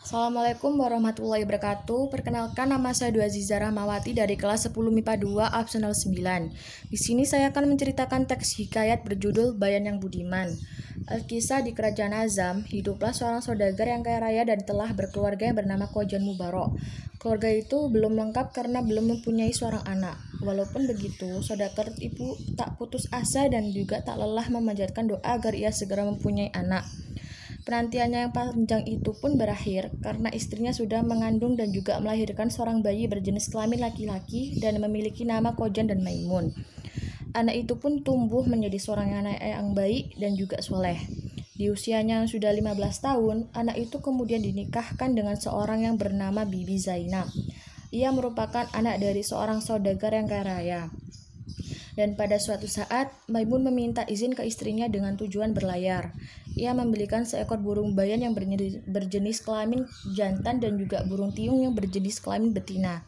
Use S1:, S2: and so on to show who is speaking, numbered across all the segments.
S1: Assalamualaikum warahmatullahi wabarakatuh. Perkenalkan nama saya Dua Aziza Rahmawati dari kelas 10 MIPA 2 Optional 9. Di sini saya akan menceritakan teks hikayat berjudul Bayan yang Budiman. Alkisah di Kerajaan Azam, hiduplah seorang saudagar yang kaya raya dan telah berkeluarga yang bernama Kojan Mubarok. Keluarga itu belum lengkap karena belum mempunyai seorang anak. Walaupun begitu, saudagar ibu tak putus asa dan juga tak lelah memanjatkan doa agar ia segera mempunyai anak. Penantiannya yang panjang itu pun berakhir karena istrinya sudah mengandung dan juga melahirkan seorang bayi berjenis kelamin laki-laki dan memiliki nama Kojan dan Maimun. Anak itu pun tumbuh menjadi seorang anak yang baik dan juga soleh. Di usianya yang sudah 15 tahun, anak itu kemudian dinikahkan dengan seorang yang bernama Bibi Zainab. Ia merupakan anak dari seorang saudagar yang kaya raya. Dan pada suatu saat, Maimun meminta izin ke istrinya dengan tujuan berlayar. Ia membelikan seekor burung bayan yang berjenis kelamin jantan dan juga burung tiung yang berjenis kelamin betina.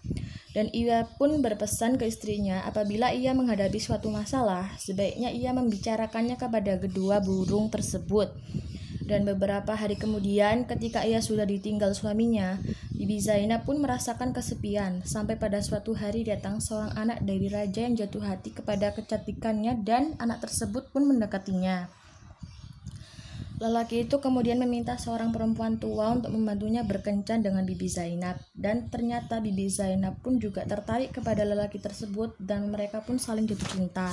S1: Dan ia pun berpesan ke istrinya apabila ia menghadapi suatu masalah, sebaiknya ia membicarakannya kepada kedua burung tersebut. Dan beberapa hari kemudian, ketika ia sudah ditinggal suaminya, Bibi Zainab pun merasakan kesepian. Sampai pada suatu hari datang seorang anak dari raja yang jatuh hati kepada kecantikannya dan anak tersebut pun mendekatinya. Lelaki itu kemudian meminta seorang perempuan tua untuk membantunya berkencan dengan Bibi Zainab. Dan ternyata Bibi Zainab pun juga tertarik kepada lelaki tersebut dan mereka pun saling jatuh cinta.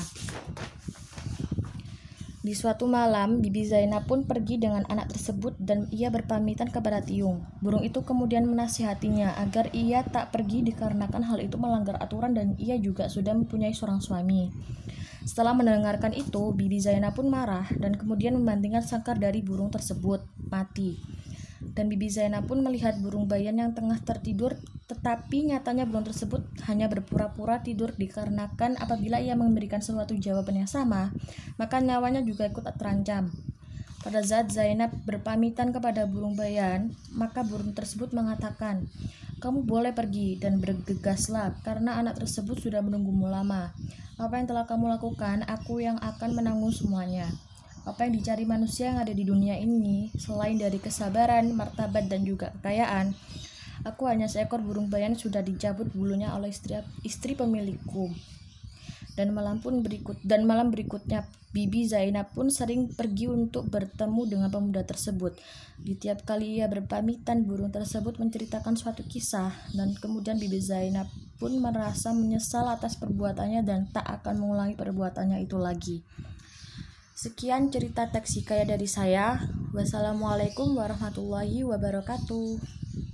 S1: Di suatu malam, Bibi Zainab pun pergi dengan anak tersebut dan ia berpamitan kepada Tiung. Burung itu kemudian menasihatinya agar ia tak pergi dikarenakan hal itu melanggar aturan dan ia juga sudah mempunyai seorang suami. Setelah mendengarkan itu, Bibi Zainab pun marah dan kemudian membantingkan sangkar dari burung tersebut mati. Dan Bibi Zainab pun melihat burung bayan yang tengah tertidur tetapi nyatanya burung tersebut hanya berpura-pura tidur dikarenakan apabila ia memberikan sesuatu jawaban yang sama, maka nyawanya juga ikut terancam. Pada saat Zainab berpamitan kepada burung bayan, maka burung tersebut mengatakan, "Kamu boleh pergi dan bergegaslah, karena anak tersebut sudah menunggumu lama. Apa yang telah kamu lakukan, aku yang akan menanggung semuanya." Apa yang dicari manusia yang ada di dunia ini, selain dari kesabaran, martabat, dan juga kekayaan, Aku hanya seekor burung bayan sudah dicabut bulunya oleh istri istri pemilikku. Dan malam pun berikut dan malam berikutnya Bibi Zainab pun sering pergi untuk bertemu dengan pemuda tersebut. Di tiap kali ia berpamitan, burung tersebut menceritakan suatu kisah dan kemudian Bibi Zainab pun merasa menyesal atas perbuatannya dan tak akan mengulangi perbuatannya itu lagi. Sekian cerita teks hikayat dari saya. Wassalamualaikum warahmatullahi wabarakatuh.